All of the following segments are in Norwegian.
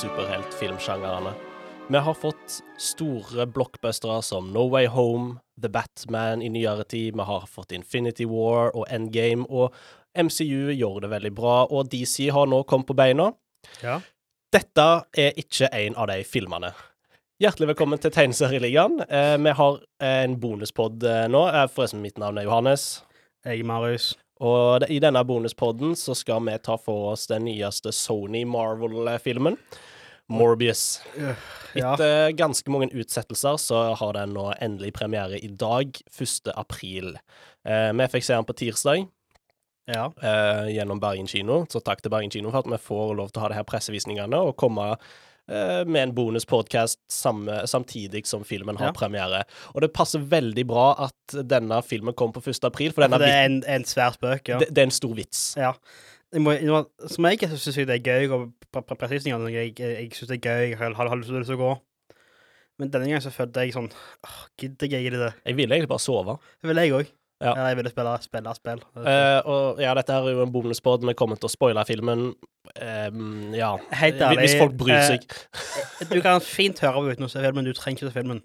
superheltfilmsjangrene. Vi har fått store blockbustere som No Way Home, The Batman i nyere tid, vi har fått Infinity War og Endgame, og MCU gjør det veldig bra, og DC har nå kommet på beina. Ja. Dette er ikke en av de filmene. Hjertelig velkommen til Tegneserieligaen. Eh, vi har en bonuspod eh, nå. Eh, forresten, mitt navn er Johannes. Jeg er Marius. Og i denne bonuspodden så skal vi ta for oss den nyeste Sony Marvel-filmen, Morbius. Etter ganske mange utsettelser så har den nå endelig premiere i dag, 1. april. Eh, vi fikk se den på tirsdag Ja. eh, gjennom Bergen kino, så takk til Bergen kino for at vi får lov til å ha de her pressevisningene og komme eh, med en bonuspodkast samtidig som filmen har Ja. premiere. Og det passer veldig bra at denne filmen kom på 1. april, for For det er en, en svær spøk, ja. det, det er en stor vits. ja. Som jeg syns det er gøy på på. Jeg, jeg, syns det er gøy, jeg har, lyst til å gå. Men denne gangen så følte jeg sånn åh, Gidder jeg egentlig det? Jeg ville egentlig bare sove. Det ville jeg òg. Ja. jeg ville spille, spille spill. Uh, og ja, dette er jo en bonuspod. Vi kommer til å spoile filmen. Ehm, ja. Helt ærlig, Hvis folk bryr seg. seg. du kan fint høre på uten å se filmen, du trenger ikke se filmen.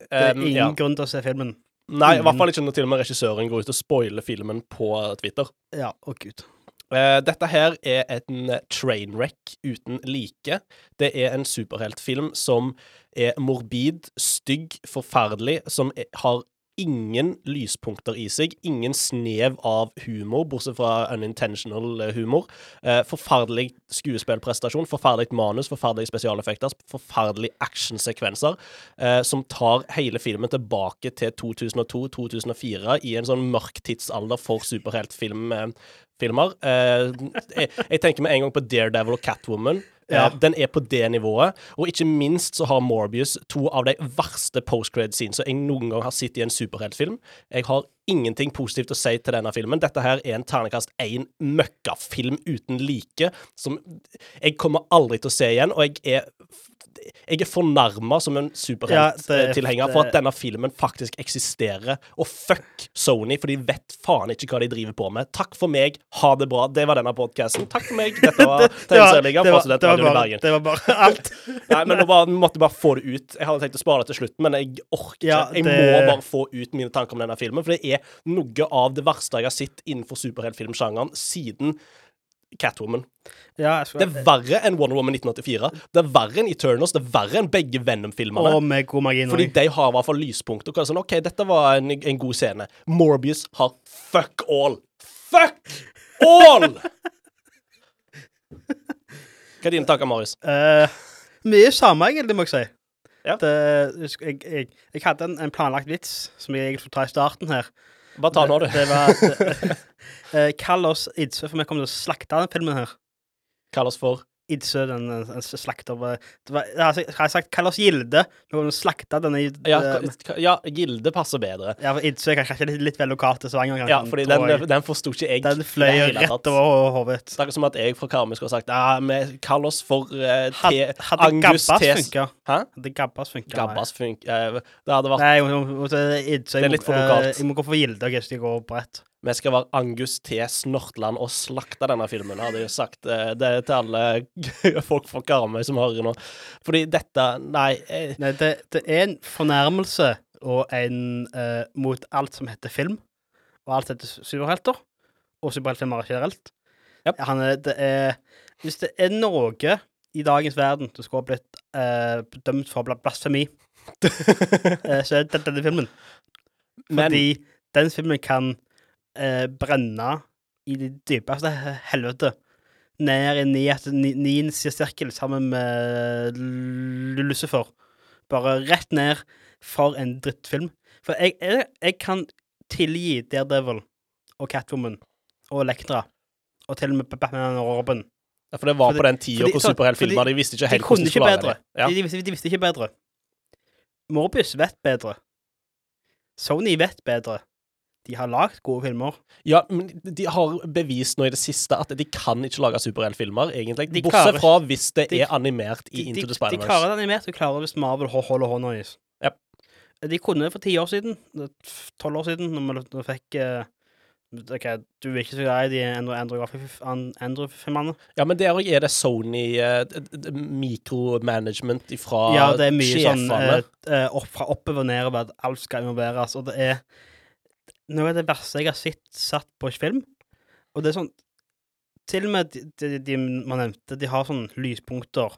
Det er ingen ingen ja. grunn til å se filmen. Nei, i hvert fall ikke når til og med regissøren går ut og spoiler filmen på Twitter. Ja, å gud. Eh, dette her er en trainwreck uten like. Det er en superheltfilm som er morbid, stygg, forferdelig, som har ingen lyspunkter i seg. Ingen snev av humor, bortsett fra unintentional eh, humor. Eh, forferdelig skuespillprestasjon, forferdelig manus, forferdelige spesialeffekter, forferdelige actionsekvenser, eh, som tar hele filmen tilbake til 2002-2004 i en sånn mørk tidsalder for superheltfilmer. Eh, jeg, jeg tenker med en gang på Daredevil og Catwoman. Ja. Eh, den er på det nivået. Og ikke minst så har Morbius to av de verste postcred-scenes jeg noen gang har sett i en superheltfilm. Jeg har ingenting positivt å si til denne filmen. Dette her er en ternekast én møkkafilm uten like, som jeg kommer aldri til å se igjen, og jeg er jeg er fornærma som en Ja, det- for at denne filmen faktisk eksisterer. Og fuck Sony, for de vet faen ikke hva de driver på med. Takk for meg, ha det bra. Det var denne podkasten. Takk for meg. Dette var Det var, Tegneserieligaen det fra Studentradioen i bare, Bergen. det var bare alt. Nei, men nå bare, måtte jeg bare få det ut. Jeg hadde tenkt å spare det til slutten, men jeg orker ikke. Ja, Jeg det- må bare få ut mine tanker om denne filmen, for det er noe av det verste jeg har sett innenfor superheltfilmsjangeren siden Catwoman. Ja, Det er verre enn Wonder Woman 1984. Det er verre enn Eternals. Det er verre enn begge Venom-filmene. Fordi de har i hvert fall lyspunkter. Sånn, OK, dette var en, en god scene. Morbius har fuck all. Fuck all! Hva er dine tanker, Marius? Uh, mye samme, egentlig, må jeg si. Ja. Det, jeg, jeg, jeg hadde en, en planlagt vits som jeg egentlig skulle ta i starten her. Bare ta nå, du. Det var eh, Kall oss Idsø, for vi kommer til å slakte denne filmen her. Kall oss for Idsøe, den, den, slakter jeg har jeg sagt Kall oss Gilde. Vi kommer til å slakte denne Ja, eh, ja Gilde passer bedre. ja, for Idsø er kanskje litt, litt vel lokalt til Stavanger. Ja, fordi den, jeg. den forsto ikke jeg. den fløy det rett over hodet. Det er som at jeg fra Karmøy skulle ha sagt Ja, vi kaller oss for uh, te, Had- Hadde Angus Gabbas funka? Hadde Gabbas funka? Gabbas funka. eh, det hadde vært Nei, jeg er Jeg eh, Jeg må gå for Gilde. Jeg skal på bredt. Vi skal være Angus T. Snortland og slakte denne filmen, hadde jeg sagt Det det til alle folk fra Karmøy som hører nå. Fordi dette Nei. eh, Nei, det, det er en fornærmelse og en eh, mot alt som heter film, og alt heter superhelter, og superheltfilmer generelt. Yep. Han er, det er Hvis det er noe i dagens verden som skulle ha blitt eh, dømt for blasfemi, eh, så er det denne filmen. Men Fordi den filmen kan eh, brenne i det dypeste helvete. Ned i niende ni, sirkel sammen med Lucifer. Bare rett ned for en drittfilm. For jeg, jeg, jeg kan tilgi Daredevil og Catwoman og Elektra. Og til og med Batman og Robin. Ja, For det var Fordi- på den tida hvor superheltfilmer De visste ikke helt hvordan de skulle være det. Ja. De, de, visste, de visste ikke bedre. Morbius vet bedre. Sony vet bedre. De har lagd gode filmer. ja, men de har bevist nå i det siste at de kan ikke lage superheltfilmer, egentlig. De Bortsett klarer- fra hvis det de- er animert i De, Into the Spider-Verse. De klarer det animert, de klarer det hvis Marvel ho- holder hånda i. Yep. De kunne det for ti år siden, tolv år siden, når vi, fikk eh, Ok, Du er ikke så glad i de Andrew-filmene? Ja, men der òg er det Sony uh, d- fra... mikromanagement ifra Ja, det er mye sånn sjefene. sånn uh, opp, fra oppover og nedover alt skal involveres. Og det er noe av det verste jeg har sett satt på film. Og det er sånn Til og med de, de, de man nevnte, de har sånn lyspunkter.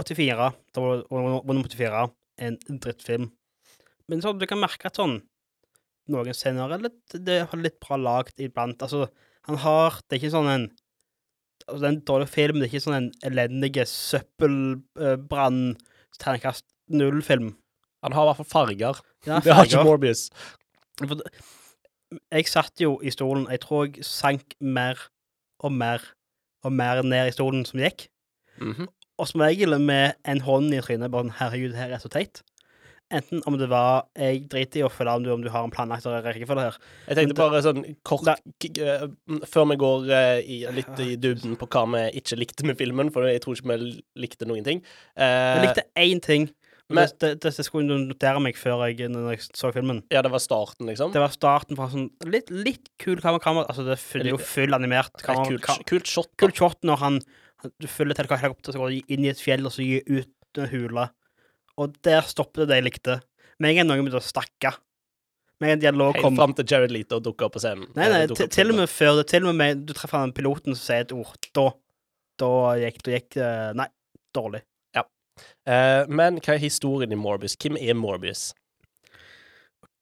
84, da var var- nummer 84 en drittfilm. Men sånn, du kan merke at sånn noen scener er litt, det er litt bra lagd iblant. Altså, han har Det er ikke sånn en altså, Det er en dårlig film, det er ikke sånn en elendig søppelbrann, terningkast null-film. Han har i hvert fall farger. Ja, Det har ikke. Morbius. For Jeg satt jo i stolen, jeg tror jeg sank mer og mer og mer ned i stolen som gikk. Mhm. Og som regel med en hånd i trynet, bare sånn, herregud, det her er så teit. Enten om det var Jeg driter i å følge om du, om du har en planlagt rekkefølge her. Jeg tenkte bare sånn kort k- eh, Før vi går uh, i, litt i dybden på hva vi ikke likte med filmen, for jeg tror ikke vi likte noen ting. Uh, vi likte én ting. Men- det, det, det skulle jeg notere meg før jeg, jeg så filmen. ja, det var starten, liksom. Det var starten på sånn litt, litt kul kamera. Altså, det er det er jo full animert kamera. kult, ka- kult shot. da. kult shot når han, Du følger til helikopteret går inn i et fjell og så gir ut en hule. Og der stoppet det det jeg likte. Med en gang noen begynte å stakke. Med en dialog Helt kom fram til Jared Leto dukker opp på scenen. Nei, nei, Eh, til, til og med før det. Til og med med, du treffer han piloten som sier et ord. Da Da gikk, det- Nei, dårlig. Eh, men hva er historien i Morbius? Hvem er Morbius?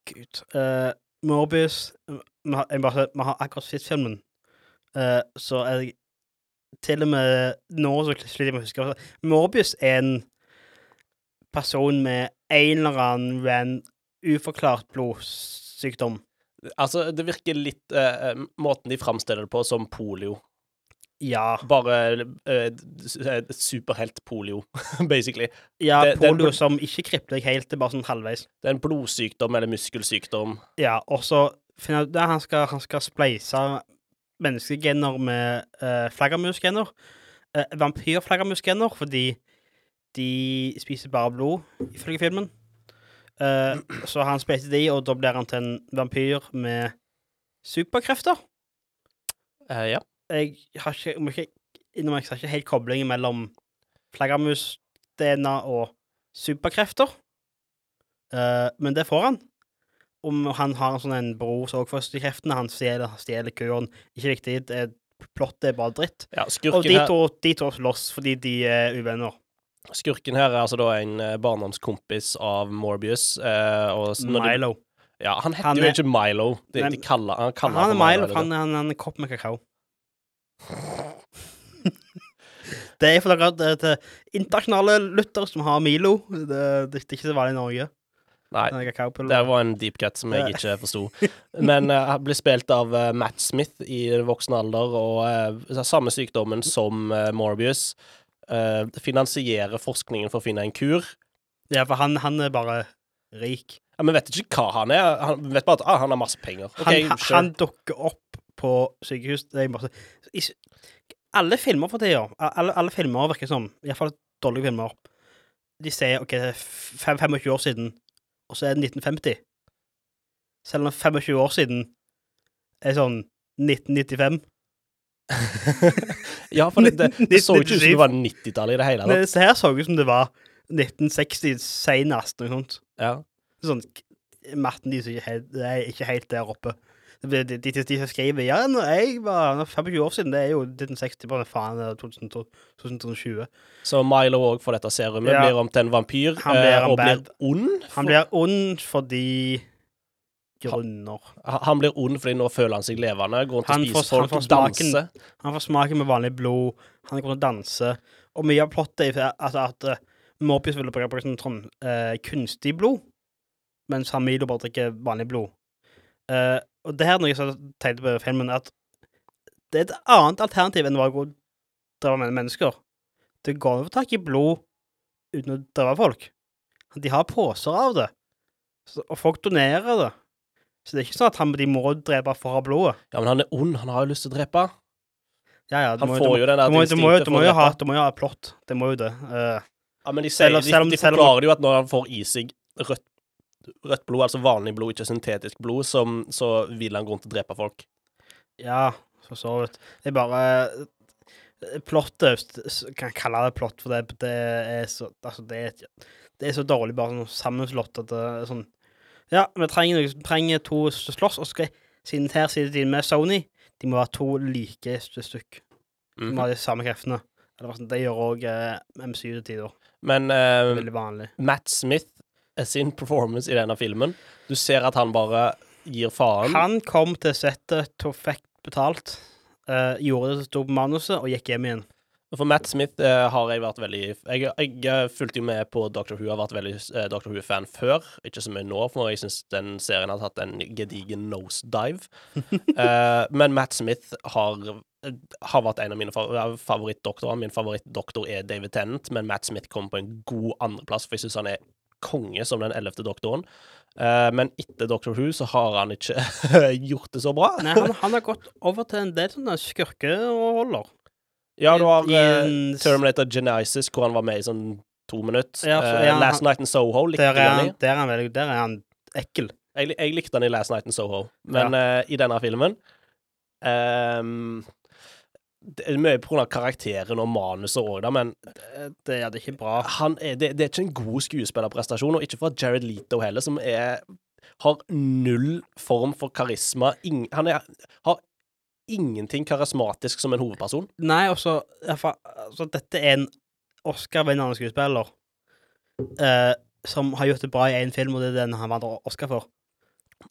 Gud. Uh, Morbius Vi har, bare, vi har akkurat sett filmen, uh, så jeg Til og med nå så sliter jeg med å huske altså, Morbius er en person med en eller annen ran, uforklart blodsykdom. Altså, det virker litt Måten de framstiller det på, som polio. Ja. Bare uh, eh, superhelt-polio, basically. ja Det- polio det som ikke kripper deg helt, det er bare sånn halvveis. Det er en blodsykdom eller muskelsykdom. Ja, og så finner der han skal, han skal spleise menneskegener med uh, flaggermusgener. Uh, Vampyrflaggermusgener, fordi de spiser bare blod, ifølge filmen. Uh, så han spleiser de, og da blir han til en vampyr med superkrefter. Uh, ja. Jeg har ikke, må ikke innrømme, jeg ikke helt koblingen mellom flaggermus-DNA og superkrefter. Uh, men det får han. Om han har en sånn en bror som også får kreftene, han stjeler, stjeler kuren. Ikke viktig, det er, plottet er bare dritt. ja Og de to, de to slåss fordi de er uvenner. skurken her er altså da en eh, barndomskompis av Morbius. eh, Milo. ja, han heter Han jo er- ikke Milo. De, de kaller, han kaller Han er for Milo, han, han, han er en kopp med kakao. det er for dere det til internasjonale lyttere som har Milo. Det, det, det er ikke så vanlig i Norge. Nei, det var en deep cut som jeg ikke forsto. Men eh, han ble spilt av uh, Matt Smith i voksen alder, og uh, samme sykdommen som Morbius. finansierer forskningen for å finne en kur. Ja, for han, han er bare rik. Ja, Vi vet ikke hva han er. Han vet bare at ah, han har masse penger. OK, han, han, sure. han dukker opp på sykehus. Det er bare, i, alle filmer for tida, alle, alle filmer virker som, iallfall dårlige filmer, de sier OK, det er 25 år siden, og så er det 1950. Selv om 25 år siden er sånn 1995. ja, for det, det, det så ikke ut som det var 90-tallet i det hele tatt. Det her så ut som det var 1960 senest, noe sånt. Ja. Sånn, matten de er ikke helt, det er ikke helt der oppe. De, de, de, de skriver Ja, når jeg var når 25 år siden, det er jo 1960, bare faen, det er 2020. Så Milo òg får dette serumet, Ja. blir om til en vampyr Han blir eh, og og blir ond? ond. Han blir ond fordi grunner. Han- Han blir ond fordi nå føler han seg levende, går rundt og Han spiser han folk, får smaken. danser. Han får smaken med vanlig blod, han går rundt og danser. Og mye av plottet er at, at uh, Morbius ville bruke sånn, sånn eh, kunstig blod, mens han Milo bare drikker vanlig blod. Eh, og det her er noe jeg tenkte på filmen, at det er et annet alternativ enn å drepe med mennesker. Det går an å få tak i blod uten å drepe folk. De har poser av det, så, og folk donerer det. Så det er ikke sånn at han, de må drepe for å ha blodet. Ja, men han er ond, han har jo lyst til å drepe. Ja, ja, Han må, får jo den der instinktet for må å drepe. du må jo ha plott. Det må jo det. Uh, Ja, men de, sier, Selv de, de selv forklarer jo at når han får i seg rødt rødt blod, altså vanlig blod, ikke syntetisk blod, som, så vil han gå rundt og drepe folk. Ja, for så vidt. Det er bare eh, Plottet Kan jeg kalle det plott, for det, det er så Altså, det er, det er så dårlig bare sånn sammenslått at det er sånn Ja, vi trenger, trenger to slåss, og skal siden her sitter de med Sony. De må være to like st- stykk. De Mhm. må ha de samme kreftene. Eller, sånn, det gjør òg eh, MCU til tider. Men eh. Matt Smith eh, sin performance i denne filmen Du ser at han bare gir faen. Han kom til settet, og fikk betalt, Uh, gjorde det som sto på manuset, og gikk hjem igjen. For Matt Smith uh, har jeg vært veldig Jeg, jeg eh, fulgte jo med på Doctor Who, har vært veldig uh, Doctor Who-fan før. Ikke så mye nå, for jeg syns den serien har tatt en gedigen nosedive. uh, men Matt Smith har, har vært en av mine fa- favorittdoktorer. Min favorittdoktor er David Tennant, men Matt Smith kommer på en god andreplass, for jeg syns han er konge som den ellevte doktoren. Uh, men etter Doctor Who så har han ikke gjort det så bra. Nei, han, han har gått over til en del sånne skurkeroller. Ja, du har eh, Terminator Genesis, hvor han var med i sånn to minutter. Ja, så ja, uh, Last han- Night in Soho likte Der er han i. der er han, veldig, der er han ekkel. Jeg, jeg likte han i Last Night in Soho, men eh, i denne filmen ehm, Det er mye av karakteren og manuset òg, men Det, det er det ikke bra. han er, det, det er ikke en god skuespillerprestasjon, og ikke fra Jared Leto heller, som er har null form for karisma. Ing, han er, har ingenting karismatisk som en hovedperson. Nei, også altså, Dette er en Oscar-vinnende skuespiller eh, som har gjort det bra i én film, og det er den han vant Oscar for.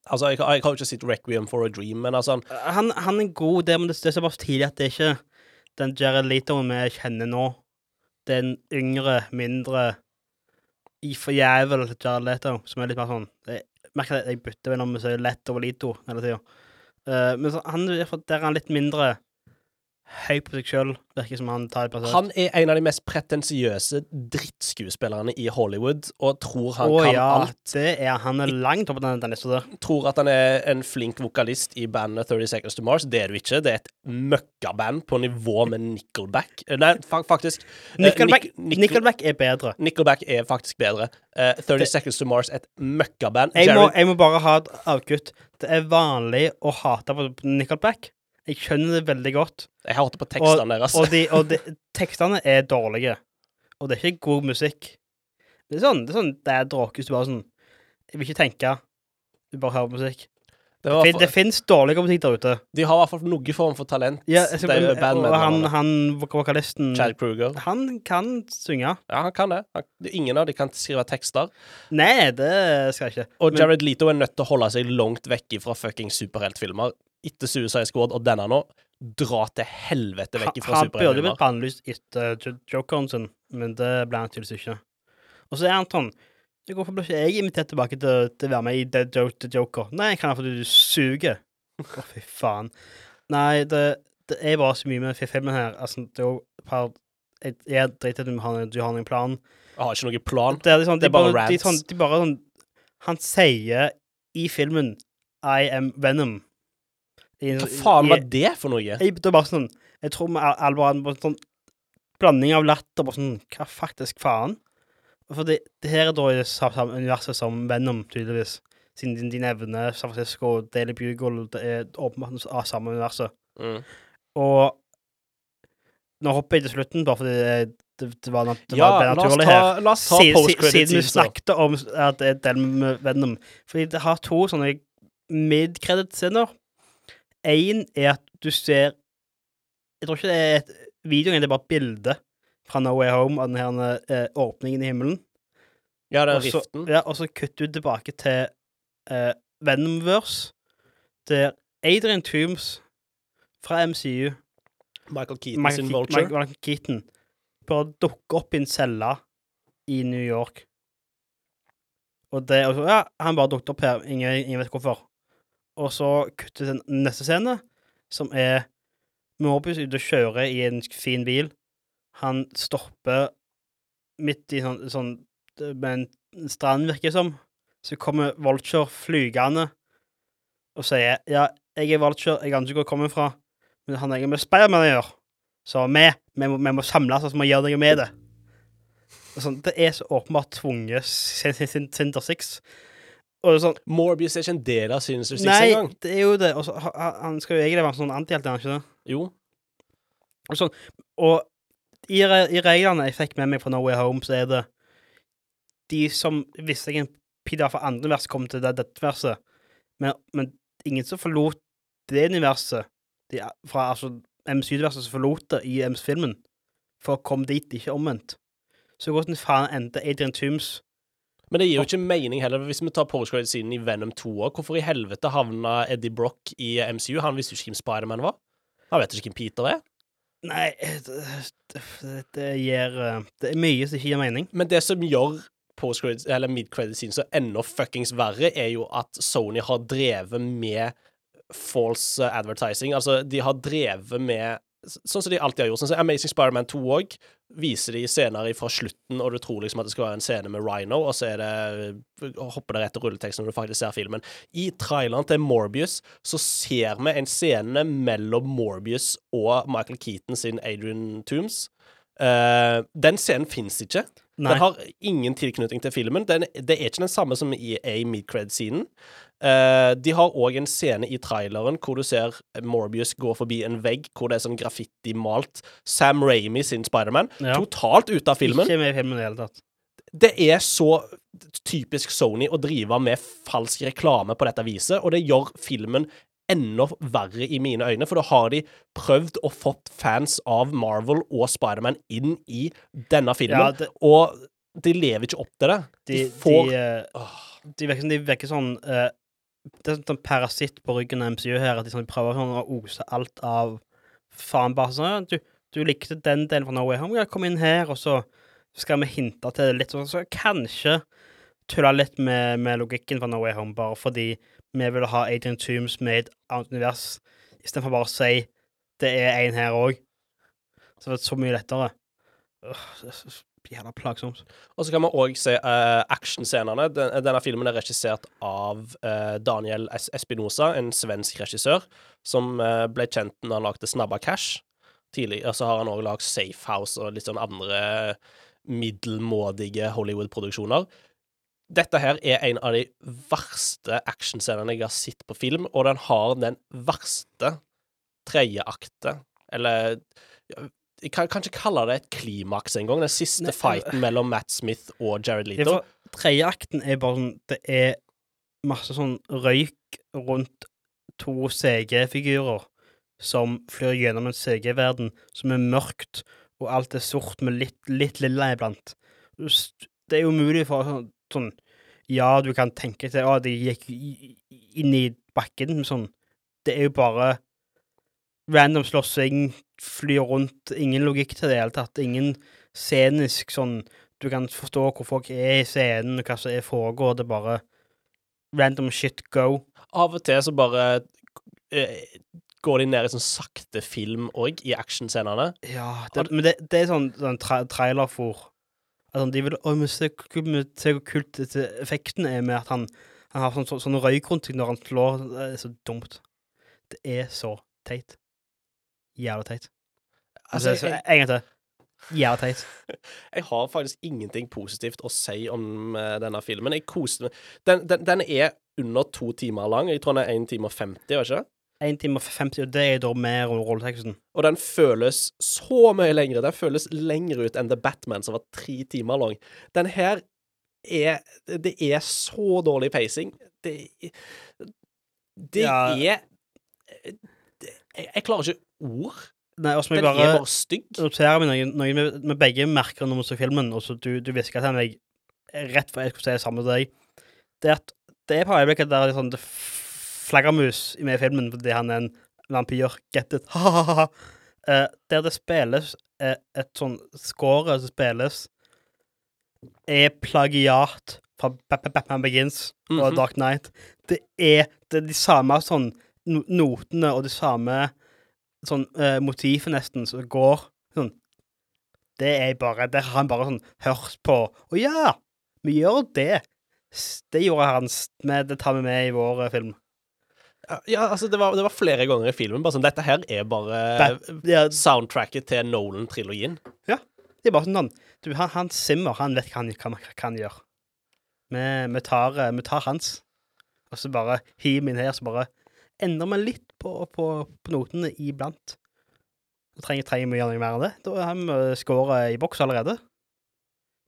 Altså, jeg, jeg har jo ikke sett Requiem for a Dream, men altså han, Han, han er god, det, men det, det er såpass tidlig at det er ikke den Jared Leto vi kjenner nå. Det er en yngre, mindre i for jævel Jared Leto, som er litt mer sånn Jeg merker at jeg bytter mellom Leto og Lito hele tida. men så, han, er der er han litt mindre høy på seg sjøl. Virker som han tar det plassert. Han er en av de mest pretensiøse drittskuespillerne i Hollywood, og tror han Å kan ja, alt. det er han er langt oppe på den, den lista der. Tror at han er en flink vokalist i bandet 30 Seconds to Mars. Det er du ikke. Det er et møkkaband på nivå med Nickelback. Eh, Nei, faktisk eh, Nickelback, Nick- Nic Nickelback er bedre. Nickelback er faktisk bedre. Eh, 30 Det- Seconds to Mars, et møkkaband. Jeg jeg må bare ha et avkutt. Det er vanlig å hate på Nickelback. Jeg skjønner det veldig godt. Jeg hørte på tekstene deres. Og, de, og de, tekstene er dårlige. Og det er ikke god musikk. Det er sånn det er sånn, det er dråkes. Du bare sånn Jeg vil ikke tenke. Du bare hører musikk. Det var for, det fins dårligere musikk der ute. de har i hvert fall noen form for talent, Ja, jeg de og han, han vokalisten Chad Kruger. Han kan synge. Ja, han kan det. Han, ingen av de kan skrive tekster. Nei, det skal jeg ikke. Og Men- Jared Leto er nødt til å holde seg langt vekk fra fucking superheltfilmer. Etter Suicide Squad og denne nå, dra til helvete vekk fra Han burde blitt bannlyst etter Jo- Jokeren sin, men det ble han tydeligvis ikke. Og så er han sånn Hvorfor ble ikke jeg invitert tilbake til, til å være med i The, The Joker? Nei, jeg kan fordi du suger. Å, fy faen. Nei, det, det er bare så mye med filmen her. Altså, det er jo par Jeg, jeg driter i at du har, du har en plan. Jeg har ikke noen plan. Det er, liksom, Det er bare, bare rants. de, rants. sånn, de bare sånn Han sier i filmen I am Venom. Hva faen var det for noe? jeg, det var bare sånn Jeg tror vi alle var en sånn blanding av latter bare sånn Hva faktisk faen? For det, det her er da i det samme universet som Venom, tydeligvis. Siden de, de nevner San Francisco Daily Bugle, det er åpenbart av samme universet. Mm. Og nå hopper jeg til slutten, bare fordi det, det, det var, det Ja, var naturlig ta, her. la oss ta Siden, siden vi snakket om at det er del med Venom. Fordi det har to sånne mid-credit-scener. Én er at du ser Jeg tror ikke det er et videoen, det er bare et bilde fra No Way Home av den her eh, åpningen i himmelen. Ja, det er også, riften. Ja, og så kutter du tilbake til eh, Venomverse, der Adrian Toomes fra MCU Michael Keaton Michael, sin Vulture. Michael Keaton bare dukker opp i en celle i New York. Og det og så, Ja, han bare dukket opp her. Ingen, ingen vet hvorfor. Og så kutter til neste scene, som er Morbius ute og kjører i en fin bil. Han stopper midt i sånn, sånn med en strand, virker det som. Så kommer Vulture flygende og sier ja, jeg er Vulture, jeg aner ikke hvor jeg kommer fra, men han har ikke med Spiderman å gjøre. Så vi, vi, må, vi må samles og så må vi gjøre noe med det. Sånn, det er så åpenbart tvunget sin- sin- sin- Sinter Six. Og sånn Morbius er ikke en del av Sinister Six Nei, engang. det er jo det. Og så ha- ha- han skal jo egentlig være sånn antihelt, er han ikke det? Jo. Og sånn. Og i, re i reglene jeg fikk med meg fra No Way Home, så er det de som visste jeg en Peter fra andre vers kom til det, dette verset, men, men ingen som forlot det universet de, fra altså, MCU-verset som forlot det i MC-filmen, for å komme dit, ikke omvendt. Så hvordan faen endte Adrian Toomes Men det gir jo ikke mening heller. Hvis vi tar postcredit-siden i Venom 2 òg, hvorfor i helvete havna Eddie Brock i MCU? Han visste jo ikke hvem Spiderman var. Han vet ikke hvem Peter er. Nei, det, det, det gir eh, Det er mye som ikke gir mening. Men det som gjør post-credit, eller mid-credit-scenen så enda fuckings verre, er jo at Sony har drevet med false advertising. Altså, de har drevet med Sånn som de alltid har gjort. Sånn som Amazing Spider-Man 2 òg viser de scener fra slutten, og du tror liksom at det skal være en scene med Rhino, og så er det hopper det rett til rulleteksten når du faktisk ser filmen. I traileren til Morbius så ser vi en scene mellom Morbius og Michael Keaton sin Adrian Toomes. Uh, den scenen fins ikke. Nei. Den har ingen tilknytning til filmen. Den, det er ikke den samme som i, i mid-cred-scenen. Eh, de har òg en scene i traileren hvor du ser Morbius gå forbi en vegg hvor det er sånn graffiti-malt Sam Ramy sin Spiderman. Ja. Totalt ute av filmen. Ikke med i filmen i det hele tatt. Det er så typisk Sony å drive med falsk reklame på dette viset, og det gjør filmen enda verre i mine øyne, for da har de prøvd å fått fans av Marvel og Spiderman inn i denne filmen, Ja, det- og de lever ikke opp til det. De, De får de, eh, de virker, som de vekker sånn eh, Det er sånn parasitt på ryggen av MCU her, at de, sånn, prøver sånn å ose alt av faen. Bare sånn du, du likte den delen fra No Way Home, kom inn her, og så skal vi hinte til det litt, sånn, så kanskje tulle litt med, med logikken fra No Way Home, bare fordi vi vil ha Adrian Toomes med et annet univers, istedenfor bare å si det er en her òg. Så det er så mye lettere. Er så jævla plagsomt. Og så kan vi òg se uh, actionscenene. Den, denne filmen er regissert av uh, Daniel Es Espinosa, en svensk regissør, som uh, ble kjent når han lagde Snabba Cash. Tidligere så har han òg lagd Safe House og litt sånn andre middelmådige Hollywood-produksjoner. Dette her er en av de verste actionscenene jeg har sett på film, og den har den verste tredjeakte, eller Jeg kan, kan ikke kalle det et klimaks engang. Den siste Nei, fighten mellom Matt Smith og Jared Leto. tredje akten er bare sånn Det er masse sånn røyk rundt to CG-figurer som flyr gjennom en CG-verden som er mørkt, og alt er sort med litt, litt lilla iblant. Det er umulig for sånn, sånn Ja, du kan tenke til at de gikk inn i bakken, men sånn Det er jo bare random slåssing, flyr rundt, ingen logikk til det i det hele tatt. Ingen scenisk sånn Du kan forstå hvor folk er i scenen, og hva som foregår. Det er bare random shit go. Av og til så bare eh, går de ned i sånn sakte film òg, i actionscenene. Ja, det, men det, det er sånn, sånn tra trailerfor. At sånn, de vil Å, men se hvor kult, se hvor kult effekten er med at han, han har sånn, sånn, sånn røyk rundt seg når han slår. Det er så dumt. Det er så teit. Jævla teit. Altså, Altså, jeg, en gang til. Jævla teit. jeg har faktisk ingenting positivt å si om eh, denne filmen. Jeg koste meg. Den, den, den er under to timer lang. Jeg tror den er 1 time og 50, var ikke? 1 time og 50, og det er da mer om rolleteksten. Og den føles så mye lengre. Den føles lengre ut enn The Batman, som var tre timer lang. Den her er Det er så dårlig pacing. Det Det Ja. er det, jeg, jeg klarer ikke ord. Nei, også må jeg Den bare, er bare stygg. notere meg noen med vi, vi begge merker når vi ser filmen, og så du, du hvisker til meg rett før jeg skulle si det samme til deg. Det er at det er på øyeblikket der det er sånn det flaggermus med i filmen fordi han er en vampyr. Get it? Ha-ha-ha. Eh, der det spilles eh, et sånn score som spilles, er plagiat fra Ba- Ba- Batman Begins og Mhm. Dark Knight. Det er, det er de samme sånn notene og de samme sånn eh, motivet nesten som går sånn Det er bare Det har han bare sånn hørt på. Å ja, vi gjør det. Det gjorde han. med- Det tar vi med i vår eh, film. Ja, altså, det var, det var flere ganger i filmen. Bare sånn Dette her er bare ja, soundtracket til Nolan-trilogien. Ja. det er bare sånn du, han, han Simmer, han vet hva han, hva, hva han gjør. Vi, vi, tar, eh, vi tar hans. og så bare hiver vi inn her, så bare endrer vi litt på, på, på notene iblant. Så trenger, trenger gjøre noe mer enn det. Da har vi skåret i boks allerede.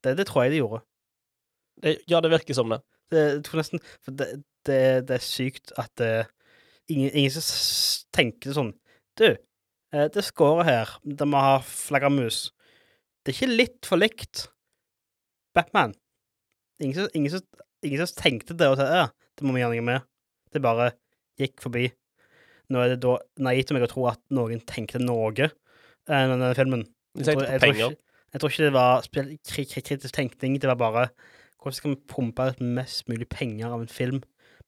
Det, det tror jeg de gjorde. Det, ja, det virker som det. Det, jeg nesten, det, det, er sykt at eh, ingen, ingen som tenker sånn Du, eh, det scoret her, der vi har flaggermus, det er ikke litt for likt Batman. Ingen som, ingen som, ingen som tenkte det og sa ja, det må vi gjøre noe med. Det bare gikk forbi. Nå er det da naivt av meg å tro at noen tenkte noe eh, med denne filmen. Jeg tror, jeg, tror ikke, jeg tror ikke det var kritisk tenkning. Det var bare hvordan skal vi pumpe ut mest mulig penger av en film,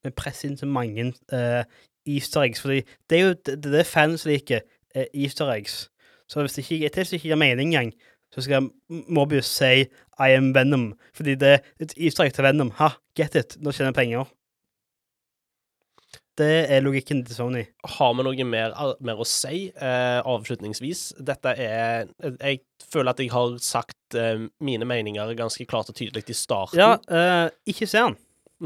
Vi presser inn så mange uh, easter eggs? Fordi det er jo det, det er fans liker, uh, easter eggs. Så hvis det ikke, hvis det ikke gir mening engang, så skal Mobius si I am Venom. Fordi det er et easter egg til Venom. Ha, get it. Nå tjener jeg penger. Det er logikken til Sony. Har vi noe mer, mer å si eh, avslutningsvis? Dette er Jeg føler at jeg har sagt eh, mine meninger ganske klart og tydelig i starten. Ja, eh, ikke se den.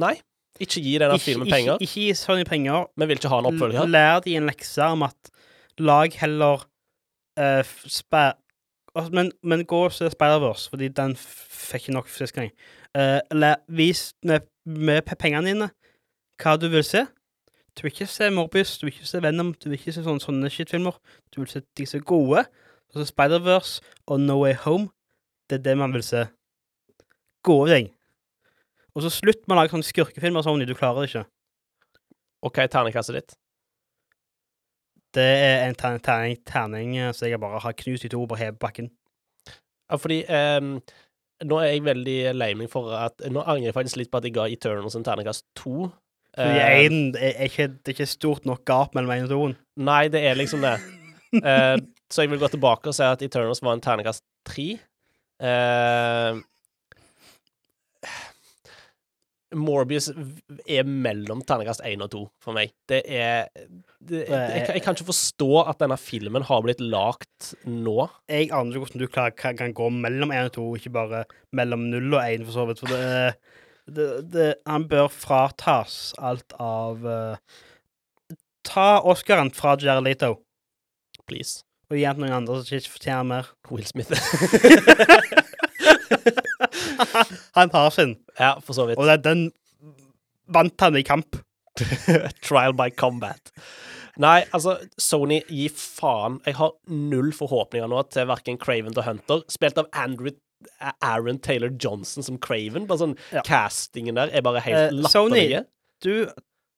Nei, ikke gi denne filmen penger. Ikke, ikke gi Sony penger. Vi vil ikke ha en oppfølger. Lær de en lekse om at lag heller uh, spe... altså, men, men gå og se Spider-Verse, fordi den fikk ikke nok sist gang. Uh, vis med, med pengene dine hva du vil se. Du vil ikke se Morbius, du vil ikke se Venom, du vil ikke se sånne, sånne shitfilmer. Du vil se de som er gode. Altså Spider-Verse og No Way Home. Det er det man vil se. Gode ting. Og så slutt med å lage sånne skurkefilmer, Sony. Du klarer det ikke. OK, terningkastet ditt. Det er en terning, terning, terning så som jeg bare har knust i to på hele bakken. Ja, fordi ehm, nå er jeg veldig lei meg for at Nå angrer jeg faktisk litt på at jeg ga Eternals en terningkast to. Eh, en, er, ikke, det er ikke stort nok gap mellom én og toen. Nei, det er liksom det. uh, så jeg vil gå tilbake og si at Eternals var en ternekast tre. Uh, Morbius er mellom ternekast én og to for meg. Det er det, jeg, jeg kan ikke forstå at denne filmen har blitt lagt nå. Jeg aner ikke hvordan du kan, kan gå mellom én og to, ikke bare mellom null og én, for så vidt. For det, det, det Han bør fratas alt av uh, Ta Oscaren fra Jared Leto Please. og gi den til noen andre som ikke fortjener mer. Will Smith. Han har sin, ja, for så vidt. og det, den vant han i kamp. Trial by combat. Nei, altså, Sony, gi faen. Jeg har null forhåpninger nå til verken Craven eller Hunter. Spilt av Andrew Aaron Taylor Johnson som Craven. Bare sånn Ja. Castingen der er bare helt Eh, helt Sony- Du,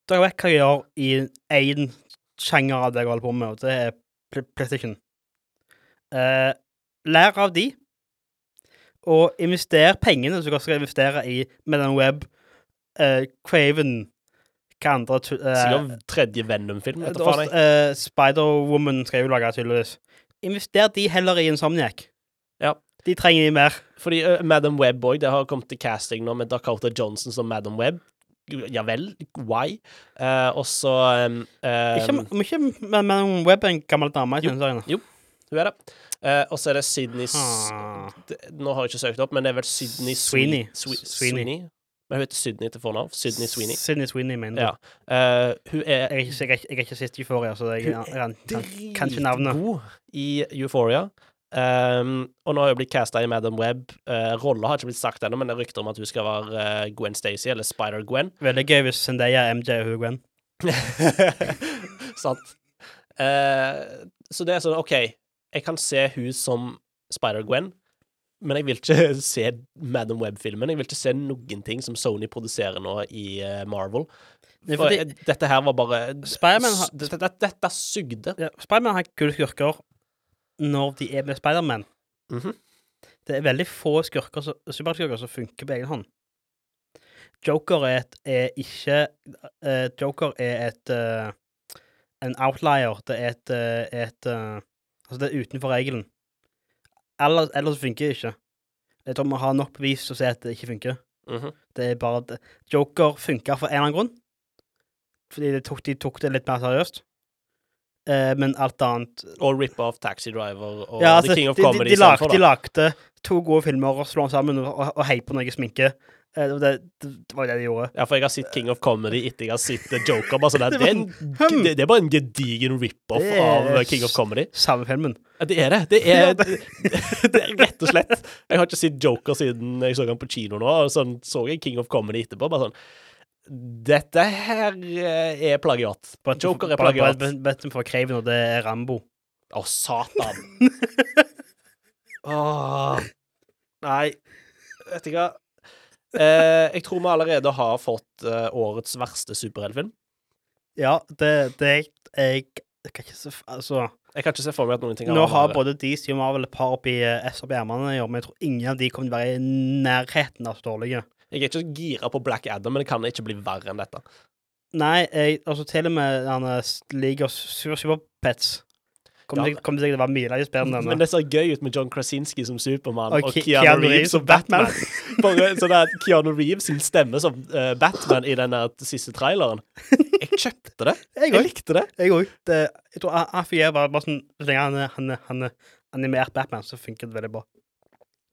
dere vet hva jeg gjør i én sjanger av det jeg holder på med, og det er Pl- PlayStation. Eh, lær av de, og invester pengene som dere skal investere i Medan Web, uh, Craven Hva andre eh, Sikkert tredje Venom-film. jeg. eh, Spider-Woman skal jeg jo lage, tydeligvis. Invester de heller i Insomniac. Ja. De trenger de mer. Fordi uh, Madam Web òg, det har kommet til casting nå med Dakota Johnson som Madam Web. Ja vel, why? Uh, og så um, Ikke, um, ikke men, men Web er en gammel dame i Jo. tegneseriene. Hun er det. Uh, og så er det Sydney Ah. Nå har jeg ikke søkt opp, men det er vel Sydney Sweeney. Swe Swe Sweeney. Sweeney. Men hun heter Sydney til fornavn. Sydney Sweeney. Sydney Sweeney, mener Ja. du. Eh, hun er Jeg har ikke, sett er er Euphoria, så jeg, jeg, kan, kan, kan ikke navnet. dritgod i Euphoria. Um, og nå har hun blitt casta i Madam Web. Uh, Rolla har ikke blitt sagt ennå, men det er rykter om at hun skal være uh, Gwen Stacy, eller Spider-Gwen. Veldig gøy hvis Zendaya, MJ og hun Gwen. Sant. Uh, så det er sånn, OK, jeg kan se hun som Spider-Gwen, men jeg vil ikke se Madam Web-filmen. Jeg vil ikke se noen ting som Sony produserer nå i eh, Marvel. For fordi- eh, dette her var bare Spider-Man dette, dette sugde. Ja, Spiderman har kule skurker når de er med Spiderman. Mhm. Det er veldig få skurker, som- funker på egen hånd. Joker er, et, er ikke uh, Joker er et uh, en outlier. Det er et, uh, et Altså, det er utenfor regelen. Ellers, ellers funker det ikke. Jeg tror vi har nok bevis til å se at det ikke funker. Mhm. Det er bare at Joker funka for en eller annen grunn. Fordi de tok, de tok det litt mer seriøst. Eh, men alt annet Og rip-off Taxi Driver og ja, altså, The King of de, de, de, lag, de lagde to gode filmer og slo dem sammen og, og, og hei på noe sminke. Eh, Det, det, det var det de gjorde. Ja, for jeg har sett King of Comedy etter jeg har sett The Joker. Bare sånn. Det er en, det, er bare en gedigen rip-off av King of Comedy. Samme filmen. Ja, det er det. Det er, det, er rett og slett Jeg har ikke sett Joker siden jeg så han på kino nå, og sånn så jeg King of Comedy etterpå. Bare sånn Dette her eh, er plagiat. Joker er plagiat. Vet du for Craven, og det er Rambo. Å, satan. Åh. Nei, vet ikke hva. Eh, jeg tror vi allerede har fått eh, årets verste superheltfilm. Ja, det, det jeg, jeg kan ikke se Altså Jeg kan ikke se for meg at noen ting Nå har både DC og Marvel et par oppi eh, S oppi ermene, men jeg tror ingen av de kommer til å være i nærheten av så dårlige. Jeg er ikke gira på Black Adam, men det kan ikke bli verre enn dette. Nei, jeg, altså til og med denne League of Super Superpets kommer Ja. kommer til å være milevis bedre enn Men det ser gøy ut med John Krasinski som Supermann og, Og Keanu, Keanu Reeves som Batman. Batman. Sånn at Keanu Reeves sin stemme som uh, Batman i den siste traileren. Jeg kjøpte det. Jeg Jeg likte det. Jeg òg. Jeg tror han- han fungerer bare, sånn Så lenge han han er animert Batman, så funker det veldig bra.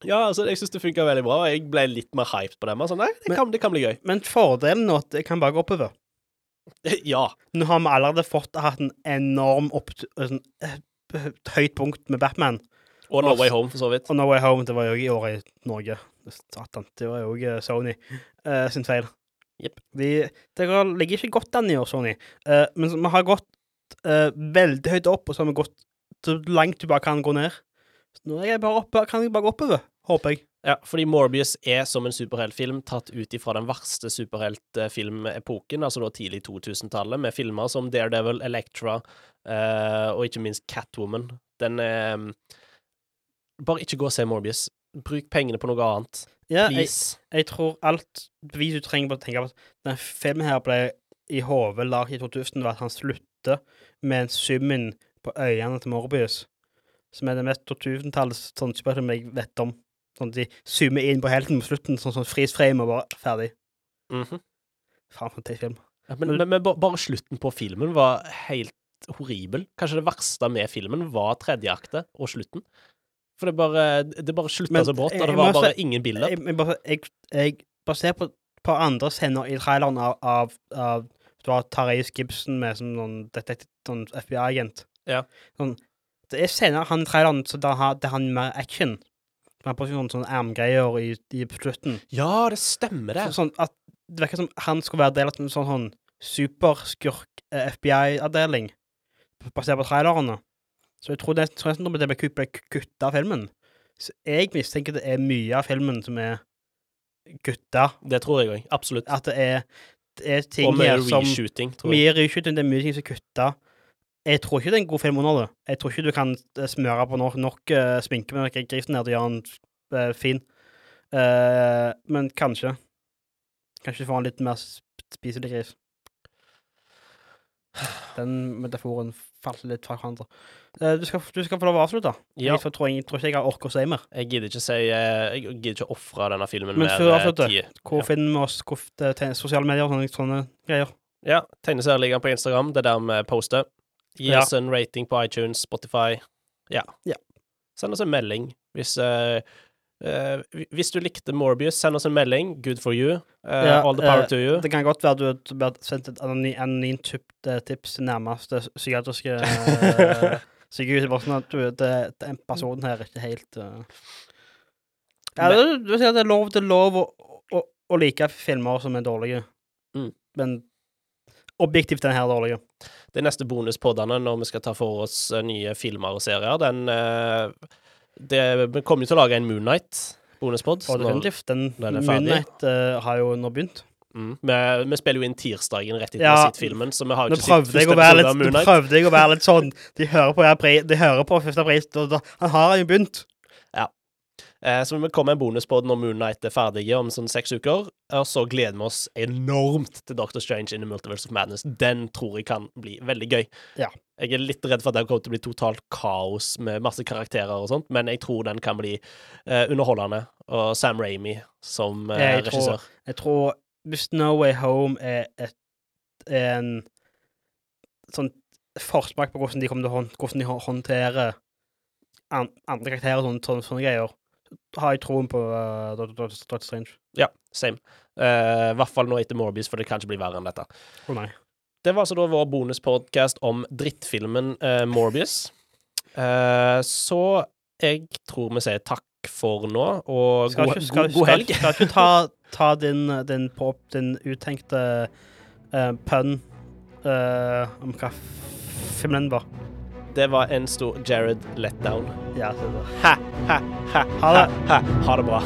Ja, altså, jeg syns det funka veldig bra. Jeg ble litt mer hyped på dem. Sånn, nei, det Men- kan, det kan bli gøy. Men fordelen nå at det kan bare gå oppover. Ja. Nå har vi allerede fått hatt en enorm opp, sånn, eh, høyt punkt med Batman. Og No Way Home, for så vidt. Og No Way Home, det var jo i år i Norge. Satan, det var jo også Sony uh, sin feil. Yep. De, dere ligger ikke godt an i år, Sony. Uh, men vi har gått uh, veldig høyt opp, og så har vi gått så langt du bare kan gå ned. Så nå er jeg bare oppe, kan jeg bare gå oppover, håper jeg. Ja, fordi Morbius er som en superheltfilm tatt ut ifra den verste superheltfilmepoken, altså da tidlig 2000-tallet, med filmer som Daredevil, Electra eh, og ikke minst Catwoman. Den er mm, Bare ikke gå og se Morbius. Bruk pengene på noe annet. Ja, jeg, Please. jeg tror alt bevis du trenger på å tenke på at denne filmen her ble i hodet laget i 2000 var at han slutter med en summen på øynene til Morbius, som er det mest 2000-tallets sånn superfilm jeg vet om. Sånn at de zoomer inn på helten på slutten, sånn sånn freeze frame og bare ferdig. Mhm. Faen, for en teit film. Ja, men, men, men ba- bare slutten på filmen var helt horribel. Kanskje det verste med filmen var tredje akte og slutten. For det bare, det bare slutta Men så brått, og det var bare ingen bilder. Jeg, bare, jeg, jeg bare ser på, par andre scener i traileren av, av, av det var Therese Gibson med som noen, sånn FBI-agent. Ja. Sånn, det er scener han i traileren så der, har- han mer action. Han har på seg sånne, sånne ermgreier i, i slutten. Ja, det stemmer, det. Så, sånn at Det virker som han skulle være del av en sånn, sånn superskurk-FBI-avdeling, basert på trailerne. Så jeg tror det, tror nesten det ble kutt- kutta av filmen. Så jeg mistenker det er mye av filmen som er kutta. Det tror jeg òg. Absolutt. At det er, det er ting Og mye som reshooting, tror jeg. Mye reshooting, det er mye ting som er kutta. Jeg tror ikke det er en god film under det. Jeg tror ikke du kan eh, smøre på nok, nok uh, sminke med noe grisen her til å gjøre den uh, fin. Uh, men kanskje. Kanskje du får en litt mer spiselig gris. Den metaforen falt litt fra hverandre. Eh, du, skal, du skal få lov å avslutte. Ja. Jeg tror, jeg, tror ikke jeg har orket å si mer. Jeg gidder ikke si eh, Jeg gidder ikke ofre denne filmen Men før eh, avslutter. Hvor Ja. finner vi oss? Hvor, sosiale medier og sånne, sånne greier? Ja, Tegneserieligaen på Instagram. Det er der vi poster. Gi Ja. oss en rating på iTunes, Spotify. Ja. Ja. Send oss en melding hvis uh, Uh, Hvis du likte Morbius, send oss en melding. Good for you. Uh, Ja, all the power uh, to you. Det kan godt være du du burde sendt et anony- anonymt eh, tips til nærmeste psykiatriske eh, sykehus. Bare sånn at du, det, den personen her er ikke helt. Ja, det, du sier at det er lov, er lov å, å, å like filmer som er dårlige, Mm. men objektivt den her er dårlige. De neste bonuspoddene når vi skal ta for oss eh, nye filmer og serier, den eh, det, Vi kommer jo til å lage en Moonnight-bonuspod. Og definitivt. Den den er ferdig. Moonlight eh, har jo nå begynt. Mm. Vi, vi spiller jo inn tirsdagen rett etter Ja. filmen, så vi har jo ikke sett første episode av nå prøvde jeg å være litt sånn De hører på, de hører på første april, og da, han har jo begynt. Eh, så vi kommer en bonuspod når Moonnight er ferdig om sånn seks uker. Og så gleder vi oss enormt til Doctor Strange in the Multiverse of Madness. Den tror jeg kan bli veldig gøy. Ja. Jeg er litt redd for at det kommer til å bli totalt kaos med masse karakterer og sånt, men jeg tror den kan bli uh, underholdende. Og Sam Ramy som uh, Jeg tror- regissør. Jeg tror hvis No Way Home er et, en sånn forsmak på hvordan de kommer til å hånd, håndterer andre karakterer og sånne, sånne, sånne greier, har jeg troen på uh, Doctor, Strange. Ja, same. I hvert fall nå etter Morbius, for det kan ikke bli verre enn dette. Å nei. Det var altså da vår bonuspodkast om drittfilmen uh, Morbius. Så jeg tror vi sier takk for nå, og Skal god, ikke, skal, god, helg. skal ikke ta, ta din, din, pop, din uttenkte uh, pønn om hva filmen var. Det var en stor Jared letdown. Ja, ha, ha, Ha ha, ha. Ha det bra.